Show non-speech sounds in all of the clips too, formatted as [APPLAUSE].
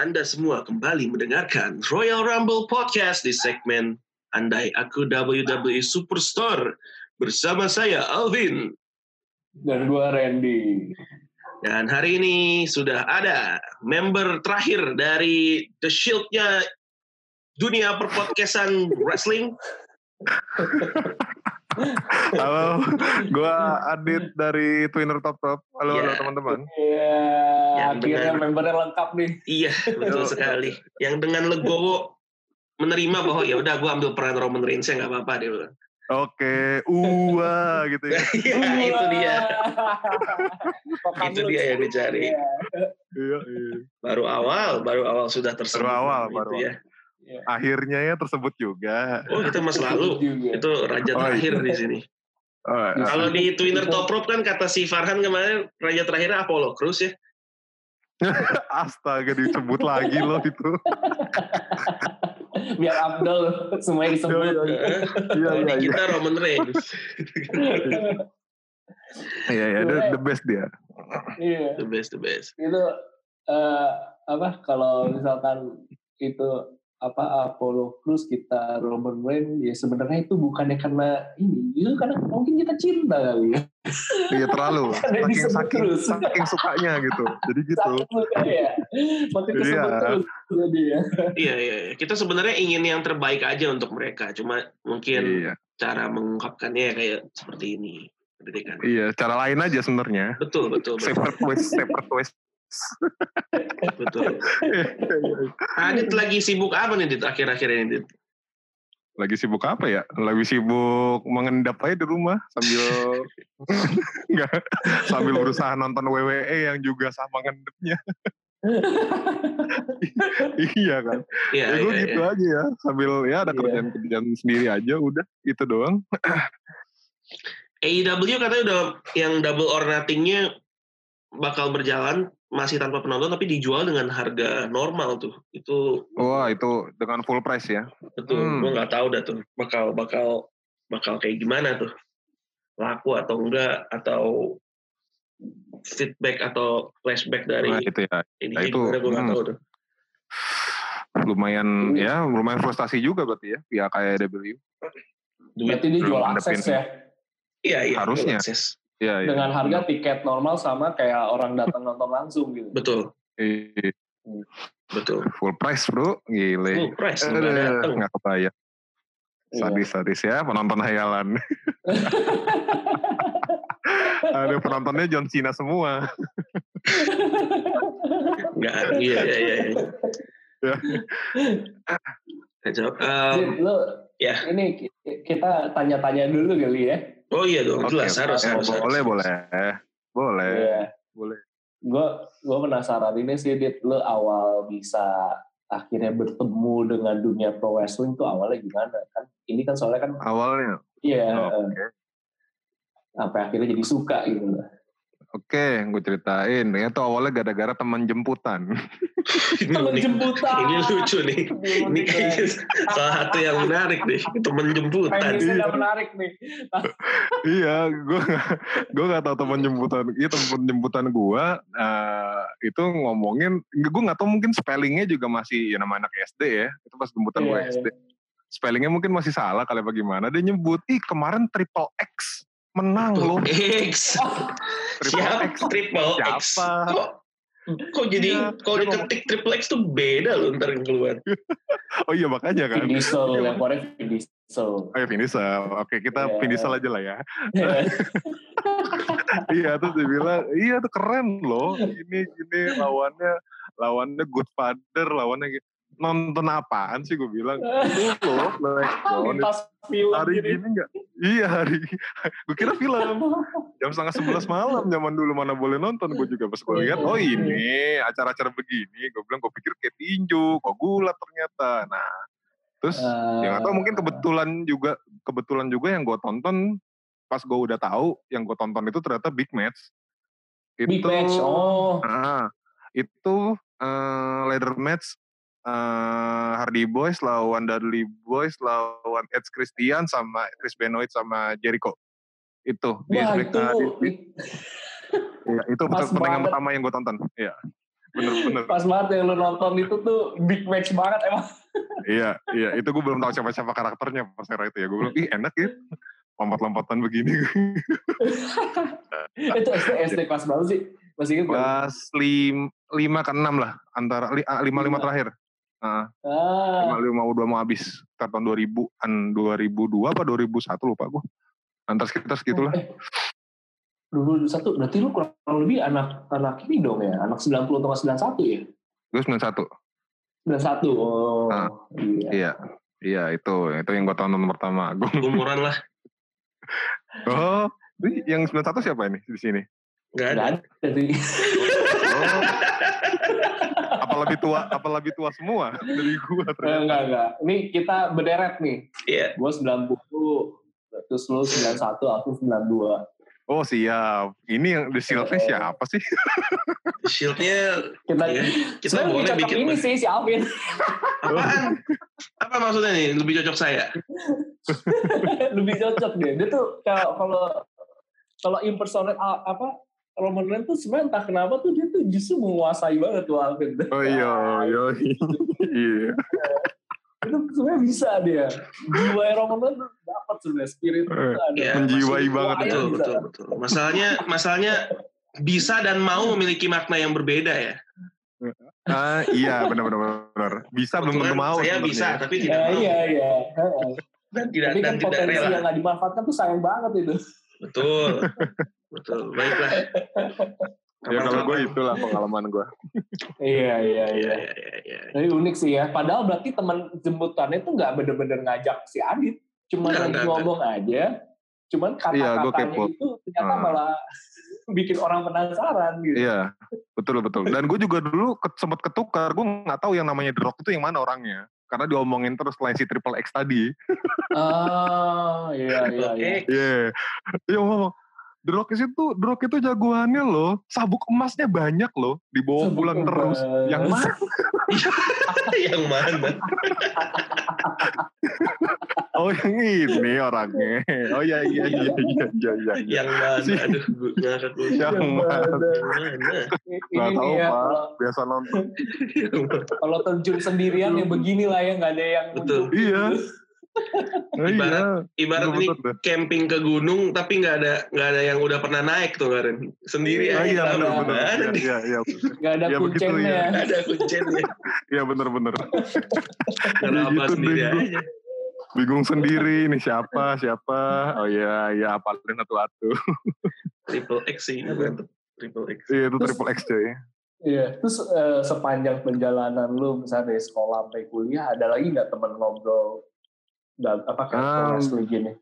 Anda semua kembali mendengarkan Royal Rumble Podcast di segmen Andai Aku WWE Superstar bersama saya Alvin. Dan gue Randy. Dan hari ini sudah ada member terakhir dari The Shield-nya dunia perpodcastan wrestling. [LAUGHS] Halo, gue Adit dari Twinner Top Top. Halo, Ya. halo teman-teman. Iya, akhirnya dengan- membernya lengkap nih. Iya, betul sekali. Yang dengan legowo menerima bahwa ya udah gue ambil peran Roman Reigns ya nggak apa-apa dia bilang. Oke, uwa gitu ya. [LAUGHS] Iya, itu dia. [LAUGHS] Itu dia yang dicari. Iya. Iya, iya. Baru awal, baru awal sudah tersebut. Baru awal, gitu baru ya. Iya. Akhirnya ya tersebut juga. Oh, itu mas lalu. Itu raja Oh, terakhir iya. di sini. Oh, eh, Kalau di Twinner Top Rope kan kata si Farhan kemarin raja terakhirnya Apollo Crews ya. [LAUGHS] astaga disebut lagi loh itu. [LAUGHS] Biar Abdul semuanya disebut. Iya, Heeh. Iya, iya, iya. kita Roman Reigns. [LAUGHS] Iya, iya, the, the best dia. Iya. the best, the best. Itu eh, apa kalau misalkan itu apa Apollo Crews kita Roman Reigns ya sebenarnya itu bukannya karena ini itu karena mungkin kita cinta kali ya [LAUGHS] Iya terlalu. [LAUGHS] Saking, saking, terus. saking sukanya gitu. Jadi gitu. sakit suka ya makin Iya. terus jadi ya [LAUGHS] Iya, iya, iya. Kita sebenarnya ingin yang terbaik aja untuk mereka. Cuma mungkin Iya, cara mengungkapkannya kayak seperti ini. Pendidikan. iya. Cara lain aja sebenarnya. Betul, betul, betul. Separate ways, separate ways. [LAUGHS] betul. [LAUGHS] Adit lagi sibuk apa nih Dit akhir-akhir ini Dit? lagi sibuk apa ya? Lagi sibuk mengendap aja di rumah sambil [LAUGHS] enggak sambil berusaha nonton WWE yang juga sama ngendapnya. iya kan? Iya, ya gue iya, gitu iya. aja ya sambil ya ada Iya. kerjaan-kerjaan sendiri aja udah gitu doang. AEW katanya udah yang double or nothing-nya bakal berjalan masih tanpa penonton tapi dijual dengan harga normal tuh. Itu Wah itu dengan full price ya. betul. Hmm. Gue nggak tahu dah tuh bakal bakal bakal kayak gimana tuh. Laku atau enggak atau feedback atau flashback dari Nah itu ya ini nah, itu, gue nggak hmm. tahu tuh. lumayan ya lumayan frustasi juga berarti ya pihak kayak W. Duit. berarti dia jual akses ya Iya, iya. Harusnya. akses. Iya iya. dengan harga tiket normal sama kayak orang datang nonton langsung gitu Betul, Iya, betul. full price bro, gile. Full price Aduh, datang. nggak kebayang. Iya. Sadis-sadis ya penonton hayalan. [LAUGHS] Ada penontonnya John Cena semua. Nggak, iya, iya, iya. iya. Ya. Kacau. Um, lu ya. ini ki- kita tanya-tanya dulu kali ya oh iya dong, Oke, jelas harus, ya, harus, harus. boleh, boleh, boleh, Iya. boleh. gue gue penasaran ini sih dit. Lu awal bisa akhirnya bertemu dengan dunia pro wrestling tuh awalnya gimana? Kan ini kan soalnya kan Awalnya, iya Oh, eh, oke, sampai akhirnya jadi suka gitu oke, gue ceritain. Ya tuh awalnya gara-gara teman jemputan. [LAUGHS] Ini temen unik. jemputan Ini lucu nih. Ini kayaknya salah satu yang menarik nih. Temen jemputan. Premisnya udah menarik nih [LAUGHS] iya, gue gue nggak tahu teman jemputan. Iya teman jemputan gue eh, itu ngomongin, gue nggak tahu mungkin spellingnya juga masih ya nama anak SD ya. Itu pas jemputan gue Iya, SD. Spellingnya mungkin masih salah kali bagaimana. Dia nyebut, ih kemarin triple X menang loh. [LAUGHS] X. Triple Siapa? X. Triple X. Siapa? Kok, kok jadi Iya, kalau diketik triple X tuh beda loh ntar yang keluar. [LAUGHS] Oh iya makanya kan. Vin Diesel yang keluarnya Vin Diesel Oh ya Vin Diesel. Oke kita Iya. Vin Diesel aja lah ya. [LAUGHS] iya terus dia bilang, iya tuh keren loh. Ini ini lawannya lawannya Good Father, lawannya gitu. Nonton apaan sih gue bilang. Itu loh, [LAUGHS] film Hari gini gini enggak? Iya hari. [LAUGHS] gue kira film. Jam setengah sebelas malam zaman dulu mana boleh nonton. Gue juga pas gue lihat, oh ini acara-acara begini. Gue bilang gue pikir kayak tinju, kok gulat ternyata. Nah terus Eh, ya tahu mungkin kebetulan juga kebetulan juga yang gue tonton pas gue udah tahu yang gue tonton itu ternyata big match big match oh Ah, itu eh, ladder match eh, Hardy Boys lawan Dudley Boys lawan Edge Christian sama Chris Benoit sama Jericho itu di wah itu di- di- iya, itu Pas pertandingan pertama yang gue tonton iya Bener-bener. Pas banget yang lu nonton itu tuh big match banget emang. iya, iya. Itu gue belum tahu siapa-siapa karakternya pas era itu ya. Gue bilang, ih enak ya. Lompat-lompatan begini. [LAUGHS] itu SD, SD kelas berapa sih? Masih ingat gak? Kelas lim, lima ke enam lah. Antara ah, lima lima Lima. terakhir. Ah, Ah, lima lima udah mau habis. Tahun 2000-an, 2002 apa 2001 lupa gue. Antara sekitar segitulah. Eh, dulu satu, berarti lu kurang lebih anak anak ini dong ya, anak 90 atau 91 ya? Gue 91. 91, oh Ah, iya. Iya. Iya itu, itu yang gue tonton pertama. Gue Umuran lah. [LAUGHS] Oh, ini yang 91 siapa ini di sini? Nggak ada. ada sih. Oh. [LAUGHS] apa lebih tua, apa lebih tua semua dari gua ternyata. enggak, enggak. Ini kita berderet nih. Iya. Gue 90, terus lu 91, aku 92. Oh siap. Ini yang The Silves siapa sih? Shieldnya Kita, Iya, kita boleh lebih cocok bikin ini sih si Alvin. apaan? Apa maksudnya nih? Lebih cocok saya? [LAUGHS] lebih cocok dia. Dia tuh kalau kalau kalau impersonate apa Roman Reigns tuh sebenarnya entah kenapa tuh dia tuh justru menguasai banget tuh Alvin. Oh iya, iya. iya. itu sebenarnya bisa dia. Jiwa Roman Reigns tuh dapat sebenarnya spirit itu Eh, ada. Iya, Menjiwai banget Betul, bisa. betul, betul. Masalahnya, masalahnya bisa dan mau memiliki makna yang berbeda ya. Ah, iya benar benar benar. Bisa belum tentu mau. Saya bisa, tapi Ya, tidak mau. iya iya. Heeh. Dan tidak Tapi dan kan tidak potensi rela. yang nggak dimanfaatkan tuh sayang banget itu. Betul. Betul. Baiklah. Ya kalau gue itulah pengalaman gue. Iya iya Iya, iya. iya, iya, iya. Jadi unik sih ya. Padahal berarti teman jemputannya tuh nggak bener-bener ngajak si Adit. Cuma lagi ngomong aja. Cuman Iya, kata-katanya kepo. itu ternyata Ah. malah [LAUGHS] bikin orang penasaran gitu. Iya, betul betul. Dan gue juga dulu ke, sempat ketukar, gue nggak tahu yang namanya The Rock itu yang mana orangnya. Karena diomongin terus selain si Triple X tadi. Ah, iya iya iya. Iya, dia ngomong. The Rock itu, The Rock itu jagoannya loh, sabuk emasnya banyak loh, dibawa Sabuk pulang emas. terus. Yang [LAUGHS] mana? yang mana? [LAUGHS] Oh yang ini orangnya. Oh iya iya iya iya iya. iya. Yang mana? Si- Aduh. [LAUGHS] Yang mana? Yang mana? Ini Gak nih tahu ya, pak, biasa nonton. Yang mana? kalau terjun sendirian ya begini lah ya nggak ada yang Betul. Iya. Gitu. Oh, iya. Ibarat- Ibarat ini Betul, betul. camping ke gunung tapi nggak ada nggak ada yang udah pernah naik tuh kemarin sendiri Oh, aja iya tahu. benar benar. Nggak ada Iya iya iya. nggak ada Ya, kuncennya. ya. nggak ada kuncinya [LAUGHS] Iya benar benar. [LAUGHS] kenapa gitu, sendiri bingung. aja Bingung sendiri nih siapa siapa. Oh iya iya apalin satu-satu. triple X sih bukan tuh. triple X Iya itu Terus- triple X cuy. Iya, terus eh, sepanjang perjalanan lu misalnya dari sekolah sampai kuliah ada lagi nggak teman ngobrol apa kayak Um, wrestling gini?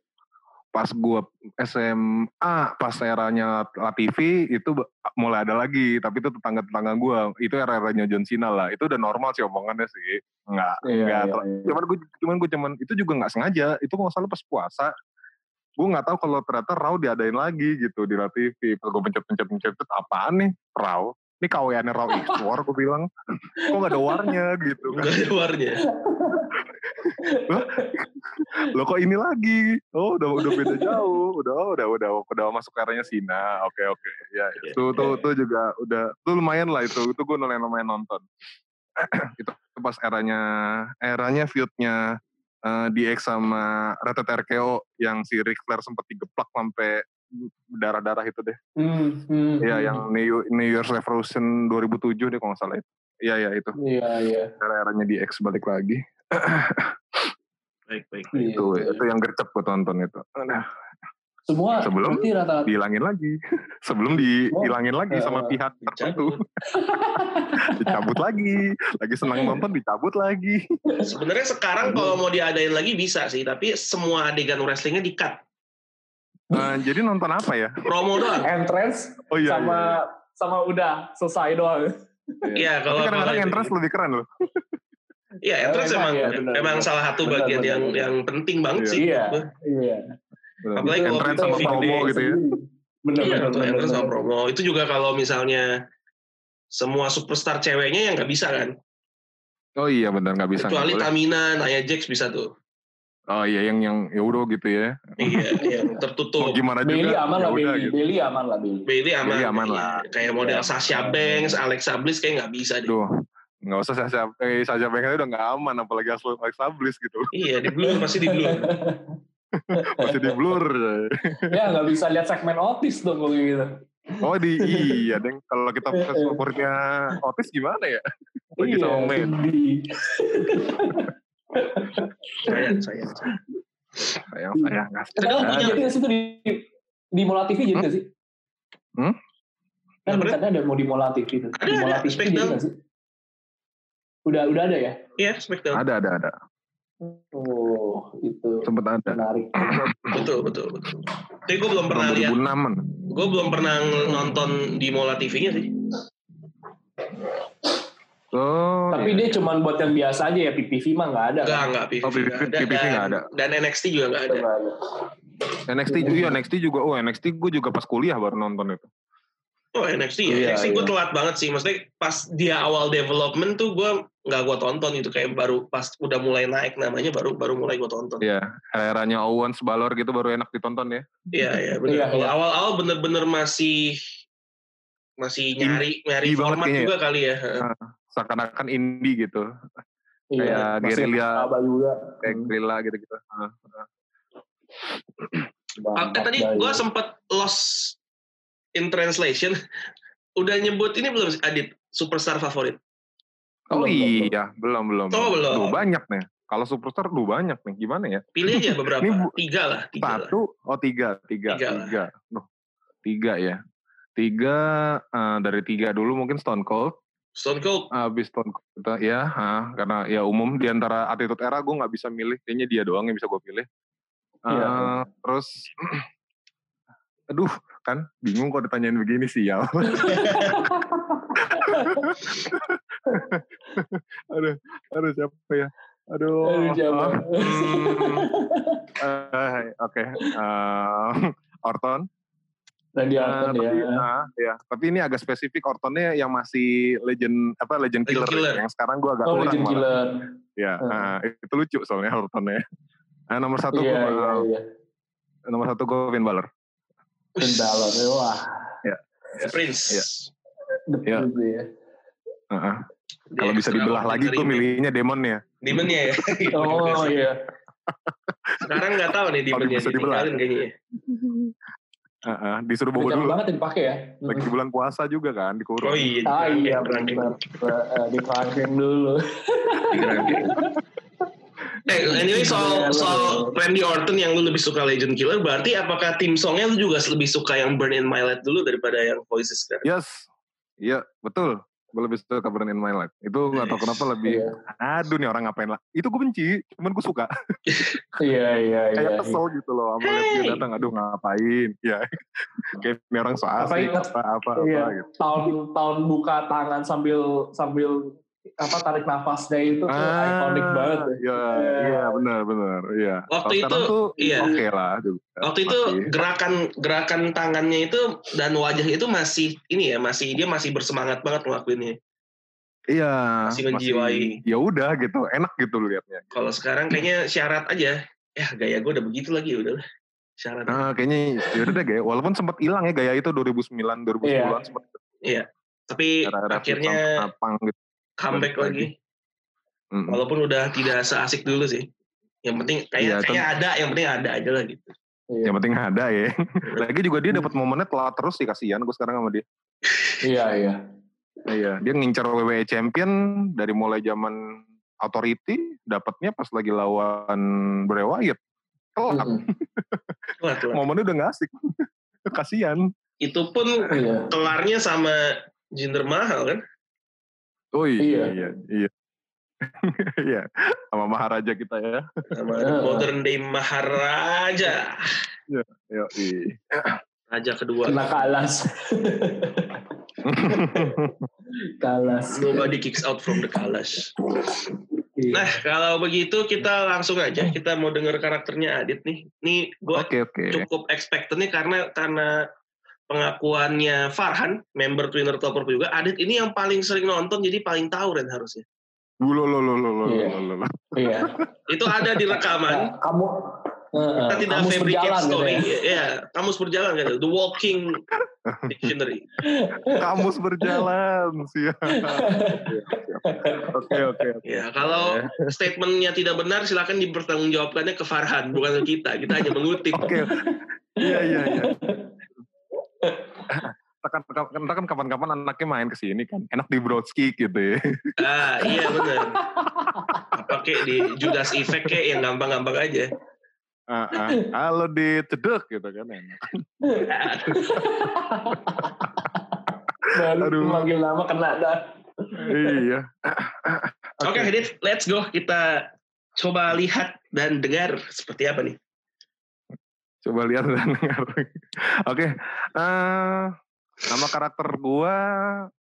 Pas gua SMA, pas eranya La TV itu mulai ada lagi, tapi itu tetangga-tetangga gua. Itu era-eranya John Cena lah. Itu udah normal sih omongannya sih. Enggak, Iya, enggak. iya, iya. Cuman gue cuman gue cuman itu juga nggak sengaja. Itu nggak salah pas puasa. Gue nggak tahu kalau ternyata Raw diadain lagi gitu di La TV. Pas gue pencet-pencet-pencet apaan nih Raw? Ini kaweannya Raw War gue bilang. [LAUGHS] Kok nggak ada warnya gitu kan. nggak ada warnya [LAUGHS] Lo kok ini lagi? Oh udah udah beda [LAUGHS] jauh. Udah oh, udah udah udah masuk ke arahnya Sina. Oke oke. Ya, ya. Iya, Tuh tuh iya. tuh juga udah tuh lumayan lah itu. Itu gue lumayan lumayan nonton. [CLEARS THROAT] itu pas eranya eranya feudnya eh, DX sama Rated RKO yang si Ric Flair sempat digeplak sampai darah-darah itu deh. Hmm, hmm, Iya hmm. yang New, New Year's Revolution 2007 deh kalau nggak salah itu. Iya iya itu. Iya iya. Era-eranya DX balik lagi. [CLEARS THROAT] baik baik Iya, itu iya. itu yang gercep gue tonton itu. Aduh. Semua Sebelum berarti rata-rata dihilangin lagi. [LAUGHS] Sebelum dihilangin lagi sama pihak tertentu. Dicabut. [LAUGHS] dicabut lagi. Lagi senang nonton dicabut lagi. Sebenarnya sekarang kalau mau diadain lagi bisa sih tapi semua adegan wrestlingnya di cut Eh, jadi nonton apa ya? Promo doang. Entrance oh iya sama iya, sama udah selesai doang. Iya, kalau kadang-kadang entrance lebih keren loh Iya, entrance Emang emang ya, benar, emang benar. salah satu Benar, bagian benar, yang benar. yang penting banget Iya. sih. Iya, iya. Apalagi kalau entrance sama promo gitu ya Bener, Iya, bener, bener, entrance sama bener. promo. Itu juga kalau misalnya semua superstar ceweknya yang nggak bisa kan. oh iya benar nggak bisa Kecuali. Tamina, Nia Jax bisa tuh. Oh iya yang yang ya udah gitu ya. iya [LAUGHS] yang Mau tertutup gimana Bailey juga. aman ya lah Bailey. gitu. Bailey aman lah Bailey. Bailey aman, Bailey aman iya. lah. kayak model Iya. Sasha Banks Alexa Bliss kayak nggak bisa deh Duh, nggak usah Sasha, eh, Sasha Banks udah nggak aman, apalagi Aslo Alexa Bliss gitu. iya di blur pasti di blur Masih di blur. [LAUGHS] ya nggak bisa lihat segmen Otis dong kalau gitu. Oh di iya, deng. Kalau kita [LAUGHS] favoritnya Otis gimana ya? Lagi Iya, sama sedih. sayang sayang Sayang sayang ada. punya itu di di Mola TV jadi nggak sih? Hmm? Kan ada mau di Mola TV itu. Ada, Di Mola ada, TV jadi nggak sih? Udah udah ada ya? iya Smackdown Ada ada ada. Oh itu Sempet ada. menarik. [COUGHS] betul betul betul tapi gue belum pernah lihat 2006-an. gue belum pernah nonton di Mola TV-nya sih Oh, Tapi iya. dia cuman buat yang biasa aja ya PPV mah nggak ada. Enggak, kan? enggak, PVV, Oh, PVV nggak ada. Nggak ada. Dan NXT juga nggak ada. Nggak ada. NXT juga, iya NXT juga. Oh NXT gue juga pas kuliah baru nonton itu. Oh NXT ya, Iya, NXT gue iya. telat banget sih. Maksudnya pas dia awal development tuh gue nggak gue tonton itu kayak baru pas udah mulai naik namanya baru baru mulai gue tonton. Iya, eranya Owens, Balor gitu baru enak ditonton ya. Iya iya benar. Iya, Kalau iya. Awal-awal bener-bener masih masih In- nyari nyari format kayaknya juga kali ya. Seakan-akan indie gitu. Iya, Kayak gerilya. Kayak Hmm, Grilla gitu-gitu. Bangkok Eh, tadi gue ya. sempet lost in translation. [LAUGHS] Udah nyebut ini belum sih, Adit superstar favorit? Oh Belum, iya, belum belum. Oh, belum. Duh, banyak nih. Kalau superstar duh banyak nih. Gimana ya? Pilih aja [LAUGHS] beberapa. Ini bu- tiga lah, tiga lah. Satu, oh tiga, tiga, Tiga tiga. lah. Duh, tiga ya. Tiga eh, dari tiga dulu mungkin Stone Cold. Stone Cold. Abis Stone Cold kita ya, ah, karena ya umum di antara Attitude Era gue nggak bisa milih. Kayaknya dia doang yang bisa gue pilih. Eh, Iya. Terus, [CLEARS THROAT] aduh kan bingung kok ditanyain begini sih ya. [LAUGHS] aduh, aduh siapa ya? Aduh. Aduh, siapa? hmm, eh, Oke, eh, Orton. Randy Eh, Orton ya. tapi, ah, ya. tapi ini agak spesifik Ortonnya yang masih legend apa legend, Legend killer, killer. yang sekarang gue agak Oh, kurang Legend malah. Killer. Ya, Hmm. ah, itu lucu soalnya Ortonnya. Nah, nomor satu Iya, gue iya, iya. nomor satu gue Finn Balor. Finn Balor. Wah, Prince. Iya. the Iya. Prince ya. Ah, ah. Dia Kalau bisa dibelah lagi gue milihnya Demon ya. Demonnya ya. [LAUGHS] Oh iya. Sekarang nggak tahu nih demonnya bisa dibelah. kayaknya. ya. Ah, ah. Disuruh bobo capek dulu. banget dipakai ya. Lagi bulan puasa juga kan dikurung. Oh iya. Ah iya benar. Eh, Di kerangkeng dulu. [LAUGHS] Eh, anyway soal Iya, soal. Randy Orton yang lu lebih suka Legend Killer, berarti apakah tim songnya lu juga lebih suka yang Burn in My Light dulu daripada yang Voices kan? Yes. Iya, betul. Gue lebih suka Burn in My Life. Itu gak tau kenapa lebih, Iya. aduh nih orang ngapain lah. Itu gue benci, cuman gue suka. Iya [LAUGHS] iya iya. Kayak kesel gitu loh. Sama liat dia Hey. datang, aduh ngapain. Ya, [LAUGHS] kayak ini orang so Apa apa, apa, Iya. apa gitu. Tahun tahun buka tangan sambil sambil apa tarik nafasnya itu tuh ikonik banget. ya. Iya, iya benar, benar. Iya. Waktu sekarang itu, tuh iya. oke lah juga. Waktu itu Masih. gerakan gerakan tangannya itu dan wajah itu masih ini ya, masih dia masih bersemangat banget ngelakuinnya. Iya. masih menjiwai. Ya udah gitu, enak gitu liatnya. Kalau sekarang kayaknya syarat aja. Ya gaya gue udah begitu lagi udah lah. Syarat. Nah, kayaknya ya udah deh gaya. Walaupun sempat hilang ya gaya itu 2009, 2010-an sempat Tapi era-era akhirnya Pang gitu. Comeback balik lagi. Mm-mm. Walaupun udah tidak seasik dulu sih. Yang penting kayak Iya, kayaknya ada, yang penting ada aja lah gitu. Iya. Yang penting ada ya. [LAUGHS] Lagi juga dia dapat momennya telat terus sih kasihan gue sekarang sama dia. Iya iya. Iya, dia ngincar WWE Champion dari mulai zaman Authority, dapatnya pas lagi lawan Bray Wyatt. Telat. Wah, [LAUGHS] tuh. momennya udah gak asik. [LAUGHS] kasihan. Itu pun Iya. kelarnya sama Jinder Mahal kan? Oh iya, Iya. iya, iya. [LAUGHS] Iya, sama Maharaja kita ya. Sama. Modern Day Maharaja. Yo, iya. Raja kedua. Kena kalas. [LAUGHS] kalas. Nobody kicks out from the Kalash. Iya. Nah, kalau begitu kita langsung aja kita mau denger karakternya Adit nih. Nih gua Oke, oke. cukup expected nih karena karena pengakuannya Farhan, member Twinner Topper juga, Adit ini yang paling sering nonton jadi paling tahu Ren harusnya. Lo lo lo lo lo Iya. lo, lo, lo. Iya. [LAUGHS] Itu ada di rekaman. Nah, kamu Kita eh, tidak kamus fabricate berjalan gitu story. ya. Ya, kamus berjalan kan. The Walking Dictionary. Kamus berjalan, siap. [LAUGHS] Oke oke. oke. Ya, kalau statementnya tidak benar, silakan dipertanggungjawabkannya ke Farhan, bukan ke kita. Kita hanya mengutip. Oke. Iya iya iya. Tekan, kan kapan-kapan anaknya main ke sini kan, enak di Broadski gitu ya. [LAUGHS] Ah, iya benar. Apa kayak di Judas Effect kayak yang gampang-gampang aja. Ah, ah. Halo di cedek gitu kan enak. Baru Aduh. manggil nama kena dah. iya. Oke, Dit, let's go. Kita coba lihat dan dengar seperti apa nih. Coba lihat dan dengar. [LAUGHS] Oke. eh, nama karakter gua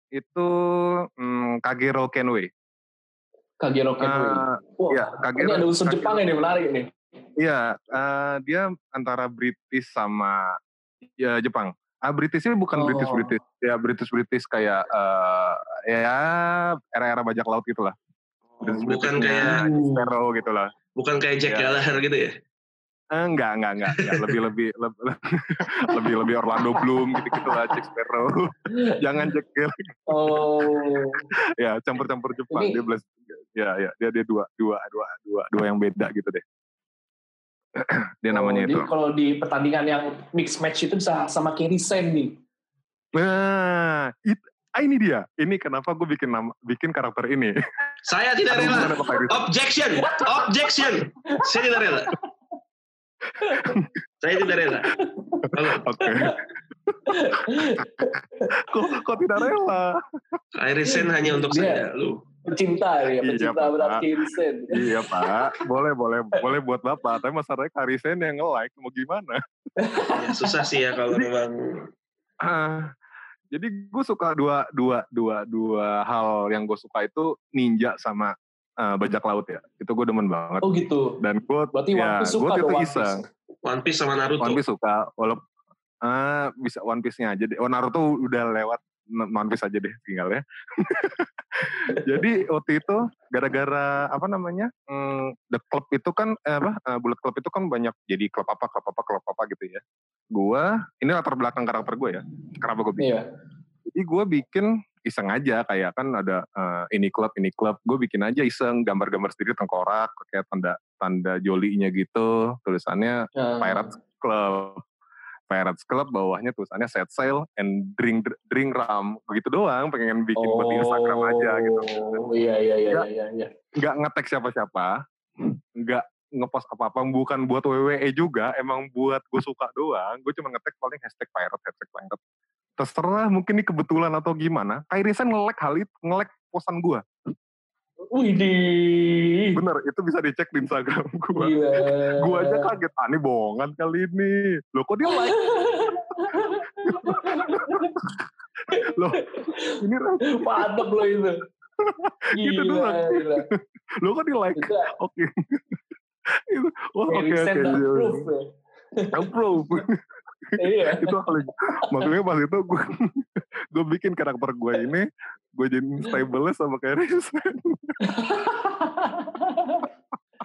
itu hmm, Kagero Kenway. Kagero Kenway. Wah, iya, ini Kagero. ada unsur Kagero- Jepang ini menarik nih. Iya, eh, dia antara British sama ya Jepang. Ah, Britishnya bukan Oh. British British, ya British British kayak eh, ya era-era bajak laut gitulah. British Bukan kayak Sparrow gitulah. bukan kayak Jack Iya. Gallagher gitu ya. Eh, enggak, enggak, enggak, enggak. Lebih lebih lebih [LAUGHS] lebih lebih Orlando Bloom gitu-gitu lah Jack Sparrow. [LAUGHS] Jangan Jack Gallagher. Oh. [LAUGHS] Ya, campur-campur Jepang. Ini- Dia belas ya, ya, dia dia dua dua dua dua dua yang beda gitu deh. [CLEARS THROAT] dia namanya Oh, itu. jadi kalau di pertandingan yang mix match itu bisa sama Kerry Sen nih. Nah, it, ah, ini dia. Ini kenapa gue bikin nama, bikin karakter ini. Saya tidak rela. Iris? Objection, objection. Saya tidak rela. Saya tidak rela. Oke. kok, kok tidak rela? Irisen hanya untuk Dia- saya. Lu. Pecinta ya, Iya, pecinta Pak. berat iya pak, boleh boleh boleh buat bapak. Tapi masalahnya Karisen yang nge-like mau gimana? Ya, susah sih ya kalau memang Ah, jadi gue suka dua dua dua dua hal yang gue suka itu ninja sama eh, bajak laut ya. Itu gue demen banget. Oh gitu. Dan gue Berarti One ya, Piece suka gue tuh itu One iseng. Piece. One Piece sama Naruto. One Piece suka, walaupun ah bisa One Piece-nya aja deh. Oh Naruto udah lewat One Piece aja deh tinggal ya. [LAUGHS] Jadi waktu itu gara-gara apa namanya hmm, the club itu kan eh, apa eh, bullet club itu kan banyak jadi klub apa klub apa klub apa gitu ya. Gua ini latar belakang karakter gue ya. Kenapa gue bikin? Iya. Jadi gue bikin iseng aja kayak kan ada eh, ini klub ini klub. Gue bikin aja iseng gambar-gambar sendiri tengkorak kayak tanda tanda jolinya gitu. Tulisannya Nah, Pirates Club. Pirates Club bawahnya tulisannya set sail and drink drink rum begitu doang pengen bikin buat di Instagram aja gitu Oh, Iya iya iya Nggak. iya iya. nggak ngetek siapa-siapa nggak ngepost apa-apa bukan buat WWE juga emang buat gue suka doang gue cuma ngetek paling hashtag pirate hashtag pirate terserah mungkin ini kebetulan atau gimana Kairisan nge-like hal itu nge-like posan gue Wih bener itu bisa dicek di Instagram gue Gila. [LAUGHS] gue aja kaget ah ini bohongan kali ini loh kok dia like [LAUGHS] loh ini Mantap loh itu. [LAUGHS] Gitu Gila, doang. gila. lo kok di like oke itu wah oke oke Sen iya, iya. approve ya. approve Iya. [LAUGHS] itu hal yang- makanya pas itu gue [LAUGHS] gue bikin karakter gue ini gue jadi stable sama kayak Risen [LAUGHS]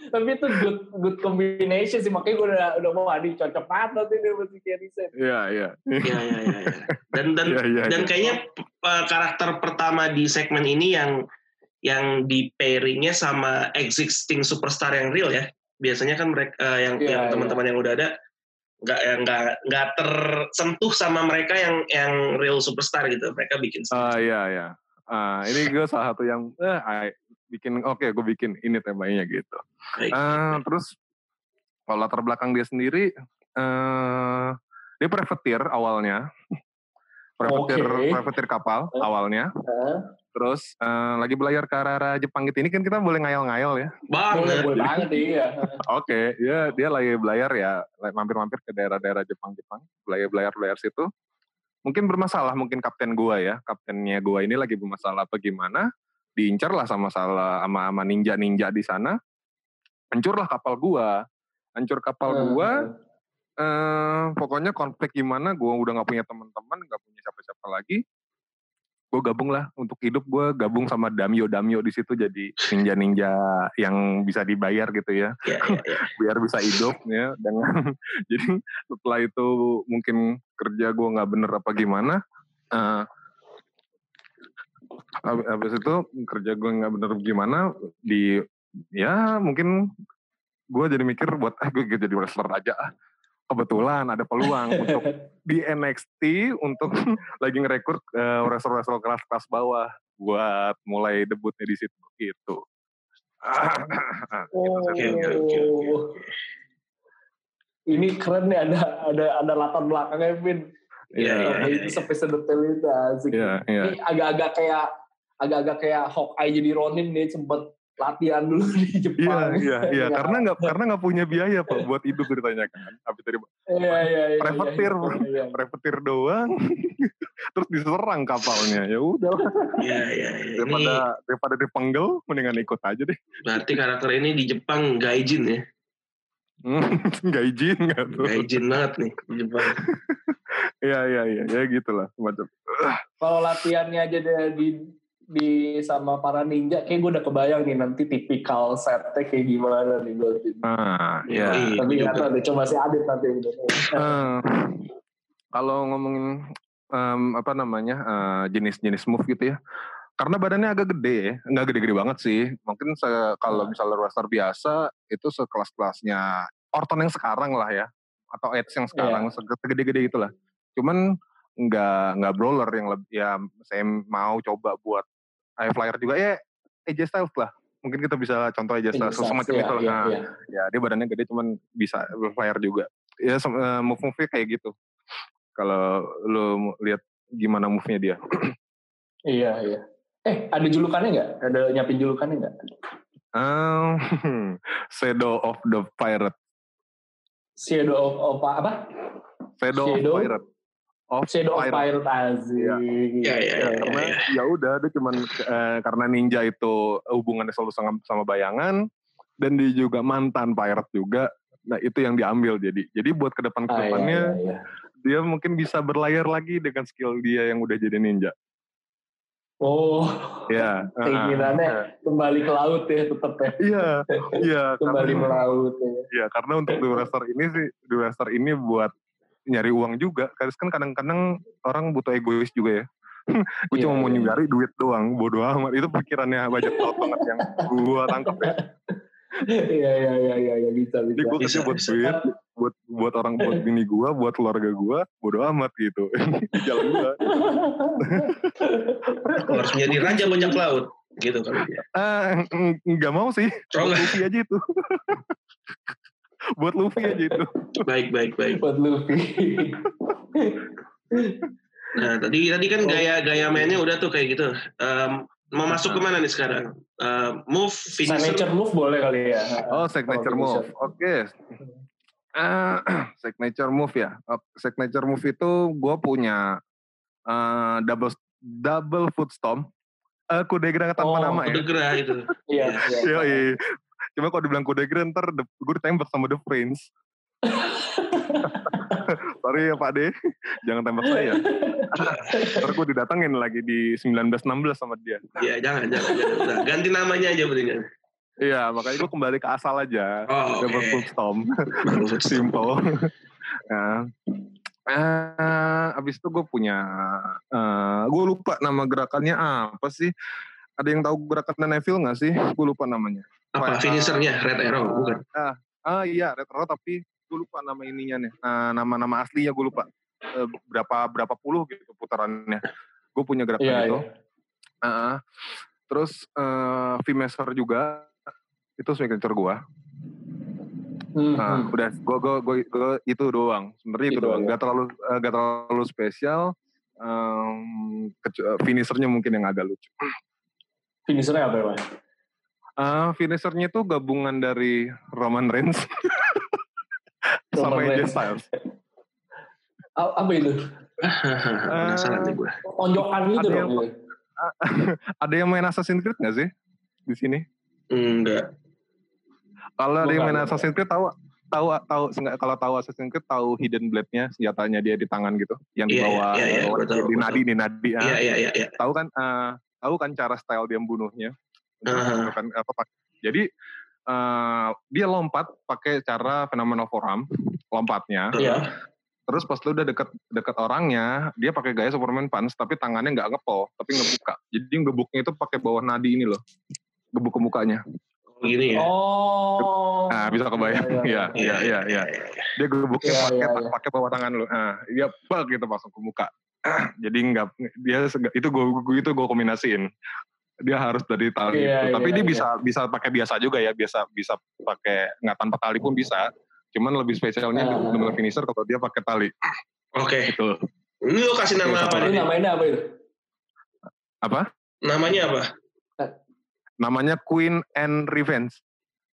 Tapi itu good good combination sih makanya gue udah udah mau adi cocok banget nanti dia mesti Kerry Sen. iya iya Iya, iya, iya. iya. Dan dan iya iya dan kayaknya uh, karakter pertama di segmen ini yang yang di pairingnya sama existing superstar yang real ya. Biasanya kan mereka uh, yang, Iya, yang iya. teman-teman yang udah ada nggak yang nggak nggak tersentuh sama mereka yang yang real superstar gitu. Mereka bikin Ah sendiri. iya iya. Ah ini [LAUGHS] gue salah satu yang eh I- bikin oke gue bikin ini temanya gitu. Baik. Eh, terus kalau latar belakang dia sendiri eh dia privateer awalnya. Privateer Oke. privateer kapal Eh. awalnya. Hah? Terus eh, lagi belayar ke arah Jepang gitu. Ini kan kita boleh ngayal-ngayal ya. Boleh, Banget. boleh banget iya. [LAUGHS] Oke, dia dia lagi belayar ya, lagi mampir-mampir ke daerah-daerah Jepang-Jepang, belayar-belayar situ. Mungkin bermasalah, mungkin kapten gua ya, kaptennya gua ini lagi bermasalah apa gimana, diincar lah sama salah sama sama ninja-ninja di sana. Hancurlah kapal gua. Hancur kapal Hmm. gua, eh pokoknya konflik gimana, gua udah nggak punya teman-teman, nggak punya siapa-siapa lagi. gue gabung lah untuk hidup gue gabung sama Damio Damio di situ jadi ninja ninja yang bisa dibayar gitu ya Ya, ya, ya. [LAUGHS] biar bisa hidup ya dengan [LAUGHS] jadi setelah itu mungkin kerja gue nggak bener apa gimana eh hab- habis itu kerja gue nggak bener gimana di ya mungkin gue jadi mikir buat ah gue jadi wrestler aja ah kebetulan ada peluang [LAUGHS] untuk di NXT untuk [LAUGHS] lagi ngerekrut uh, wrestler-wrestler kelas-kelas bawah buat mulai debutnya di situ gitu. Oh, Oke, oke, oke, oke. ini keren nih ada ada ada latar belakangnya Vin. Iya, Sampai itu iya. sampai sedetail itu asik. Iya, iya. Ini agak-agak kayak agak-agak kayak Hawkeye jadi Ronin nih sempet latihan dulu di Iya, Jepang. iya, [LAUGHS] iya. Karena nggak karena nggak punya biaya pak buat hidup ceritanya kan. Habis dari Iya iya iya. Privateer, iya, iya, iya. repetir doang, [LAUGHS] terus diserang kapalnya. Ya udah, Iya, iya, iya. Ini daripada daripada dipenggal, mendingan ikut aja deh. berarti karakter ini di Jepang gaijin ya. Hmm, [LAUGHS] Nggak izin nggak tuh. Gaijin banget nih di Jepang. Iya, iya, iya, ya gitulah semacam. Kalau latihannya aja di di sama para ninja, kayak gue udah kebayang nih nanti tipikal setnya kayak gimana nih gue. Ah, Iya, ya. iya. Tapi nggak tahu deh, coba si Adit nanti. Eh, kalau ngomongin em, apa namanya eh, jenis-jenis move gitu ya, karena badannya agak gede ya, nggak gede-gede banget sih. Mungkin se- kalau misalnya wrestler biasa itu sekelas-kelasnya Orton yang sekarang lah ya, atau Edge yang sekarang sege- segede-gede itulah. Cuman nggak nggak brawler yang lebih ya saya mau coba buat high flyer juga ya AJ Styles lah. Mungkin kita bisa contoh AJ Styles semacam Iya, itu lah. iya, Nah, iya. ya dia badannya gede cuman bisa flyer juga ya sem- eh, move move kayak gitu kalau lu lihat gimana move nya dia [CLEARS THROAT] Iya, iya. Eh, ada julukannya nggak? Ada nyiapin julukannya nggak? um, [LAUGHS] Shadow of the Pirate Shadow of, of apa? Shadow, Shadow? of Pirate of Shadow of Pirate. Aziz. Iya. Iya, iya, Ya, iya. karena ya udah dia cuman eh, karena ninja itu hubungannya selalu sama, sama bayangan dan dia juga mantan pirate juga nah itu yang diambil jadi jadi buat ke depan Ah, iya, ke depannya iya, iya. dia mungkin bisa berlayar lagi dengan skill dia yang udah jadi ninja Oh, [LAUGHS] ya ah, keinginannya kembali ke laut ya tetap ya. Iya, iya. [LAUGHS] Kembali karena- melaut ya. Iya, karena untuk Wrestler ini sih, Wrestler ini buat nyari uang juga. Karena kan kadang-kadang orang butuh egois juga ya. [LAUGHS] gue Iya, cuma mau iya. nyari duit doang, bodo amat. Itu pikirannya banyak banget yang gue tangkap ya. [LAUGHS] Iya, iya, iya, iya, iya, bisa, Jadi gue bisa. kerja Bisa, buat bisa. duit, buat buat orang, buat [LAUGHS] bini gue, buat keluarga gue, bodo amat gitu. Jalan gue. Harus menjadi raja banyak laut. Gitu dia. Ah, ng- nggak mau sih. Oh, aja itu. [LAUGHS] buat Luffy aja itu. [LAUGHS] Baik, baik, baik. Buat Luffy. [LAUGHS] Nah, tadi tadi kan gaya-gaya mainnya udah tuh kayak gitu. Em, mau masuk ke mana nih sekarang? Em, move, finisher. Signature move boleh kali ya. Oh, signature Kalau move. Oke. Eh, [CLEARS THROAT] signature move ya. Signature move itu gue punya eh, double double foot stomp. Eh, kuda gerang tanpa Oh, nama ya. Udah gerah itu. Iya, iya. Cuma kalau dibilang kuda gerang ntar gue ditembak sama The Prince. [LAUGHS] Sorry ya Pak De, jangan tembak saya. [LAUGHS] Ntar gue didatengin lagi di 1916 sama dia. Iya, jangan, jangan, jangan. Ganti namanya aja mendingan. Iya, makanya gue kembali ke asal aja. Oh, Double oke. foot stomp. simple. nah, eh, abis itu gue punya, eh gue lupa nama gerakannya apa sih? Ada yang tahu gerakan Neville nggak sih? Gue lupa namanya. Apa finishernya? Red Arrow, bukan? Ah, ah iya, Red Arrow tapi gue lupa nama ininya nih. Eh, nama-nama aslinya gue lupa. Eh, berapa berapa puluh gitu putarannya. Gue punya gerakan Iya, itu. iya. Ah, terus eh V-Master juga itu signature gue. Hmm, Nah, hmm. udah gue gue gue gue itu doang. Sebenarnya itu Itu doang. aja. Gak terlalu eh, gak terlalu spesial. Kecu- eh, finishernya mungkin yang agak lucu. Finishernya apa ya, Eh, finishernya itu gabungan dari Roman Reigns [LAUGHS] sama AJ. Styles. A- Apa itu? [LAUGHS] Penasaran nih gue. Tonjokan gitu Ada dong. yang- gitu. [LAUGHS] Ada yang main Assassin's Creed gak sih di sini? Enggak. Kalau ada yang main. Assassin's Creed tahu tahu tahu kalau tahu Assassin's Creed tahu hidden blade-nya senjatanya dia di tangan gitu yang di Iya, bawah iya, iya, di tahu, di nadi di nadi ah. Iya iya iya. iya. tahu kan eh, tahu kan cara style dia membunuhnya Aha. Kan, apa, pak- jadi eh, dia lompat pakai cara fenomena forum lompatnya Iya. terus pas lu udah deket deket orangnya dia pakai gaya Superman punch tapi tangannya nggak ngepol tapi ngebuka jadi ngebuknya itu pakai bawah nadi ini loh gebuk ke mukanya Oh, gini ya. Oh. nah bisa kebayang Iya, ya ya ya ya dia gebuknya Iya, pakai iya, iya. pakai bawah tangan lu nah dia bak gitu langsung ke muka [CLEARS THROAT] jadi nggak dia itu gue itu gue kombinasiin dia harus dari tali Iya, itu. tapi iya, dia iya. bisa bisa pakai biasa juga ya biasa bisa pakai nggak tanpa tali pun bisa. Cuman lebih spesialnya Ah. di benar finisher kalau dia pakai tali. Oke. gitu. Ini lo kasih nama apa Ini namanya apa itu? apa? Namanya apa? namanya Queen and Revenge.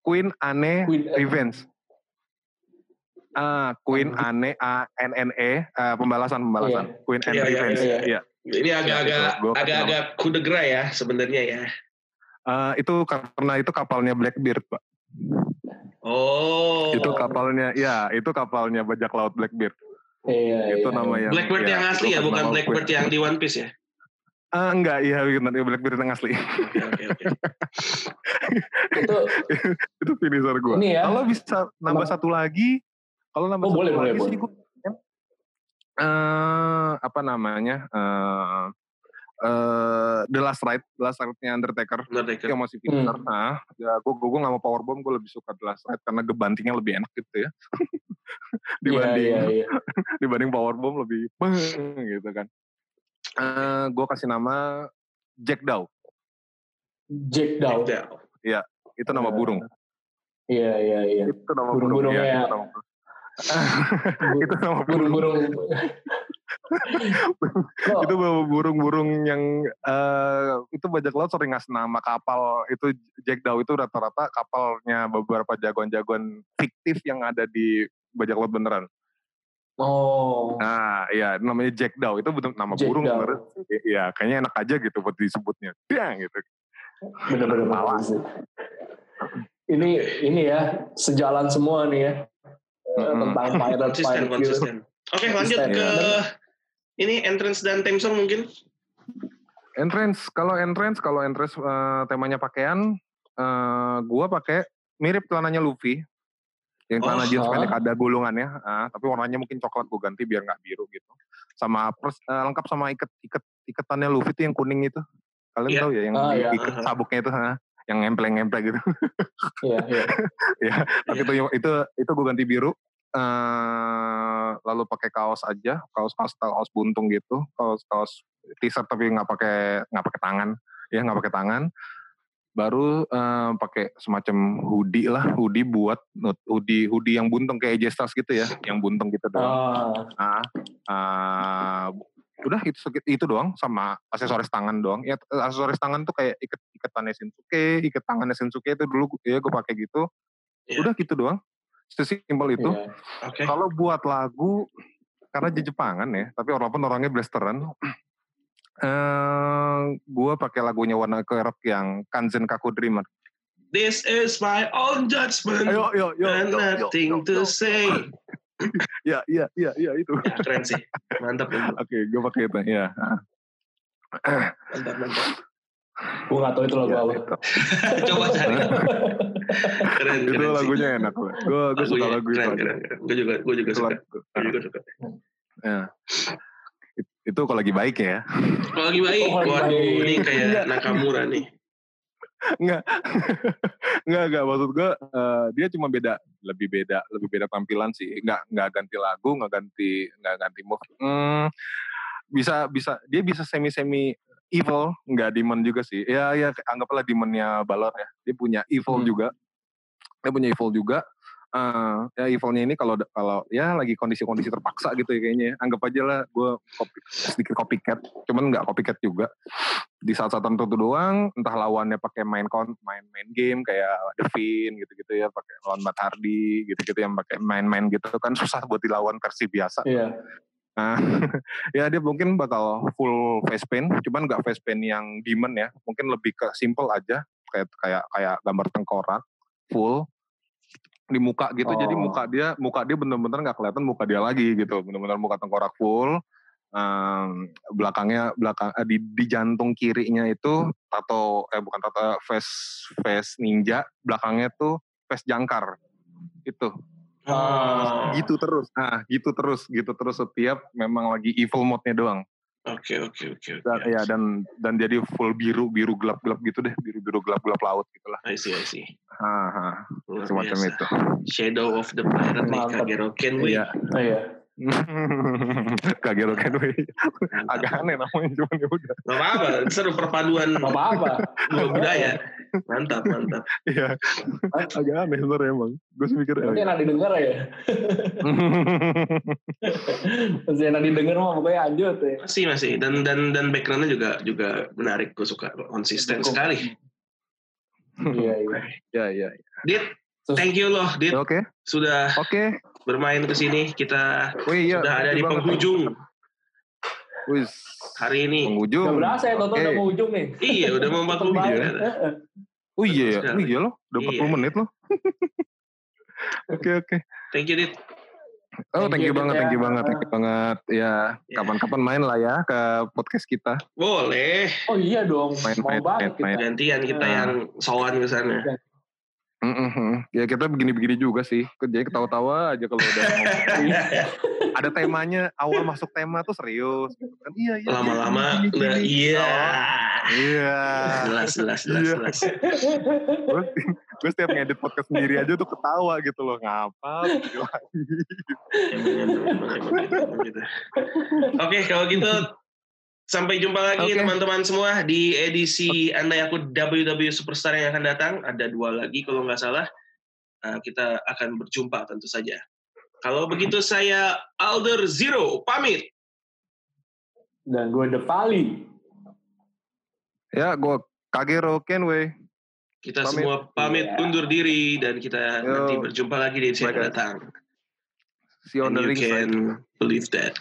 Queen Ane Queen, Revenge. Ah Queen Ane A N N E ah, pembalasan pembalasan. Queen and Iya, iya, Revenge. iya, iya Ini agak-agak itu, gua agak-agak kudegra ya sebenarnya ya. Ah, itu karena itu kapalnya Blackbeard pak Oh. itu kapalnya ya itu kapalnya bajak laut Blackbeard Iya, itu iya, nama iya. yang Blackbird ya, yang itu asli ya, bukan Blackbird Queen. yang di One Piece ya. Ah, enggak iya benar Blackbeard yang asli Oke oke oke. Itu [LAUGHS] itu finisher gue Ini ya. kalau bisa nambah satu lagi kalau nambah Oh, satu boleh, lagi boleh, sih gua eh apa namanya eh eh The Last Ride The Last Ride-nya Undertaker Undertaker. yang masih finisher nah ya gue gue gak mau powerbomb gue lebih suka The Last Ride karena gebantingnya lebih enak gitu ya [LAUGHS] dibanding Iya, iya, iya. [LAUGHS] dibanding powerbomb lebih gitu kan eh gue kasih nama Jack Dow Jack Dow. Ya. itu nama burung Iya, iya, iya. itu nama burung Burung-burung ya, ya. itu nama itu nama burung Burung-burung. Kok itu [LAUGHS] bawa burung-burung yang eh itu bajak laut sering ngasih nama kapal itu Jack Dow itu rata-rata kapalnya beberapa jagoan-jagoan fiktif yang ada di bajak laut beneran. Oh. Nah, iya namanya Jack Dow itu betul nama Jack burung Dow. sebenarnya. Iya, kayaknya enak aja gitu buat disebutnya. Dang gitu. Bener-bener Malas. Ini ini ya sejalan semua nih ya Mm-mm. tentang [LAUGHS] pirate Konsisten pirate gitu. konsisten. Oke lanjut Konsisten, ke ya. ini entrance dan theme song mungkin. Entrance, kalau entrance, kalau entrance eh, temanya pakaian, eh gua pakai mirip celananya Luffy. Yang celana Oh, jeans ah. pendek ada gulungannya, ah, tapi warnanya mungkin coklat gue ganti biar nggak biru gitu. Sama pers, eh, lengkap sama iket iket iketannya Luffy itu yang kuning itu. Kalian Iya. tahu ya yang Ah, iya. iket sabuknya itu, ah, yang ngempleng-ngempleng gitu. Iya, iya. [LAUGHS] ya, tapi itu itu itu gue ganti biru. Eh lalu pakai kaos aja, kaos kaos kaos buntung gitu, kaos kaos t-shirt tapi nggak pakai nggak pakai tangan, ya nggak pakai tangan. Baru eh, pakai semacam hoodie lah, hoodie buat hoodie hoodie yang buntung kayak Styles gitu ya, yang buntung gitu doang. Ah, Ah, ah, udah itu itu doang sama aksesoris tangan doang. Ya aksesoris tangan tuh kayak iket iketannya Shinsuke, iket tangannya Shinsuke itu dulu ya gue pakai gitu. Iya. Udah gitu doang. Sesimpel itu. iya. Oke. Kalau buat lagu karena di Jepangan ya, tapi walaupun orangnya blasteran, [CLEARS THROAT] eh gua pakai lagunya warna kerap yang Kanzen Kaku Dreamer. This is my own judgment Ayo, yo, yo, and yo, yo, nothing yo, to yo. say. [CLEARS THROAT] Ya, iya, iya, iya itu. Ya, keren sih. Mantap, [LAUGHS] Oke, gue pakai itu. Ya. [CLEARS THROAT] mantap. mantap. Gue gak tau itu lagu Ya, apa. [LAUGHS] Coba cari. [LAUGHS] Keren, itu keren sih. lagunya enak. Gue gue suka lagu itu. keren, aja. keren, keren. Gue juga, gue juga Itu suka. Gue juga suka. Ya. It- Itu kalau lagi baik ya. Kalau lagi baik, Oh, waduh, baik. ini kayak. Nakamura nih. Enggak. [LAUGHS] enggak, enggak maksud gue eh, dia cuma beda lebih beda lebih beda tampilan sih. Enggak enggak ganti lagu, enggak ganti enggak ganti move. Hmm, bisa bisa dia bisa semi semi evil, enggak demon juga sih. Ya ya anggaplah demonnya Balor ya. Dia punya evil Hmm. juga. Dia punya evil juga. Eh, ya evilnya ini kalau kalau ya lagi kondisi-kondisi terpaksa gitu ya kayaknya. ya. Anggap aja lah gue copy, sedikit copycat, cuman nggak copycat juga di saat-saat tertentu doang entah lawannya pakai main kon main main game kayak Devin gitu-gitu ya pakai lawan Matt Hardy gitu-gitu yang pakai main-main gitu kan susah buat dilawan versi biasa Iya. Nah [LAUGHS] ya dia mungkin bakal full face paint cuman nggak face paint yang demon ya. Mungkin lebih ke simple aja kayak kayak kayak gambar tengkorak full di muka gitu. Jadi Oh. muka dia muka dia bener-bener nggak kelihatan muka dia lagi gitu. Bener-bener muka tengkorak full Em, belakangnya belakang eh, di, di jantung kirinya itu tato eh bukan tato face face ninja belakangnya tuh face jangkar itu Oh, gitu terus nah gitu terus gitu terus setiap memang lagi evil mode-nya doang Oke oke oke. dan ya dan dan jadi full biru biru gelap gelap gitu deh biru biru gelap gelap laut gitulah I see I see. Haha, Luar semacam biasa. itu Shadow of the Pirate nih. Kagero Kenway. iya Oh iya. [LAUGHS] Kagero Kenway agak aneh namanya cuman ya udah Gak apa-apa, seru perpaduan Gak apa-apa. dua budaya. Mantap, mantap. [LAUGHS] iya agak aneh sebenarnya emang gue sih mikir Berarti eh. enak didengar ya. [LAUGHS] Masih enak didengar mah pokoknya lanjut ya. Masih masih dan dan dan backgroundnya juga juga menarik. Gue suka konsisten Cukup. sekali. Iya iya. [LAUGHS] ya ya Dit, thank you loh, Dit oke sudah oke bermain ke sini. Kita Wih, iya, sudah ada di penghujung Wis, hari ini. penghujung Gak berasa ya, Toto Oke. udah mau ujung nih. Iya, udah mau [LAUGHS] 40 menit. Oh iya ya oh iya loh udah 40 Iya. menit loh [LAUGHS] oke oke Thank you, Dit. Oh, Thank thank you, you banget, thank you ya. banget, thank you banget. Ya, Ya. kapan-kapan main lah ya ke podcast kita. Boleh. Oh iya dong, Main, mau main, banget main, kita. Gantian kita Nah. yang sowan ke sana. Mm-mm. Ya kita begini-begini juga sih. Jadi ketawa-tawa aja kalau udah ngomong. ada temanya, awal masuk tema tuh serius. Kan iya, iya. Lama-lama gini. iya. Iya. Jelas, jelas, jelas, Iya. jelas. Gue, gue setiap ngedit podcast sendiri aja tuh ketawa gitu loh. Ngapa? Gitu gitu, gitu. Oke, kalau gitu sampai jumpa lagi teman-teman semua di edisi Andai Aku WW Superstar yang akan datang. Ada dua lagi kalau nggak salah. Nah, kita akan berjumpa tentu saja. Kalau begitu saya Alder Zero pamit. Dan gue The Valley. Ya, gue Kagero Kenway. Kita Pamit. semua pamit Iya. undur diri dan kita Yo. nanti berjumpa lagi di edisi yang akan datang. See you on And the you ring can believe that.